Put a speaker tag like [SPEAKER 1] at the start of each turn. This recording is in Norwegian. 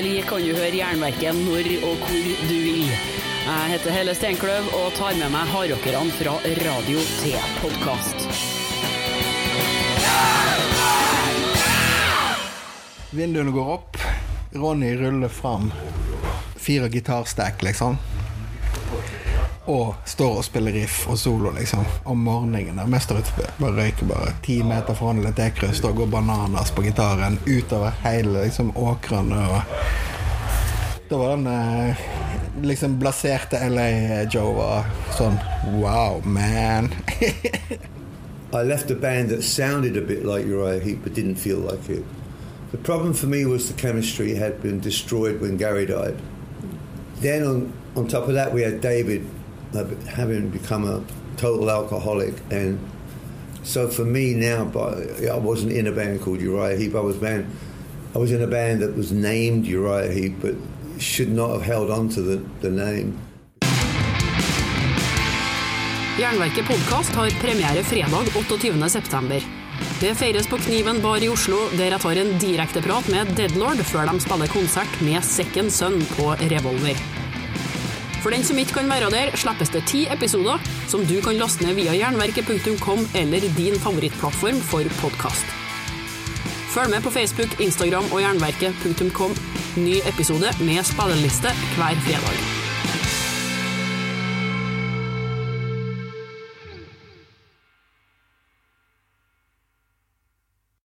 [SPEAKER 1] Endelig kan du høre Jernverket når og hvor du vil. Jeg heter Helle Steinkløv og tar med meg hardrockerne fra radio til podkast.
[SPEAKER 2] Vinduene går opp. Ronny ruller fram fire gitarstack, liksom. Og står og spiller riff og solo, liksom. Om morgenen. der Mest av ute bare røyker bare ti meter fra Litt Ekrøst og går bananas på gitaren utover hele liksom, åkrene. Og da var den eh, liksom blaserte LA Joe var sånn Wow, man.
[SPEAKER 3] I left a band that sounded a bit like Uriah Heep but didn't feel like it. The problem for me was the chemistry had been destroyed when Gary died. Then on, on top of that, we had David having become a total alcoholic. And so for me now, but I wasn't in a band called Uriah Heep. I was, band, I was in a band that was named Uriah Heep but should not have held on to the, the name.
[SPEAKER 1] Jernverket podkast har premiere fredag 28.9. Det feires på Kniven bar i Oslo, der jeg tar en direkteprat med Deadlord før de spiller konsert med Second Son på Revolver. For den som ikke kan være der, slippes det ti episoder som du kan laste ned via jernverket.com eller din favorittplattform for podkast. Følg med på Facebook, Instagram og jernverket.com. Ny episode med spilleliste hver fredag.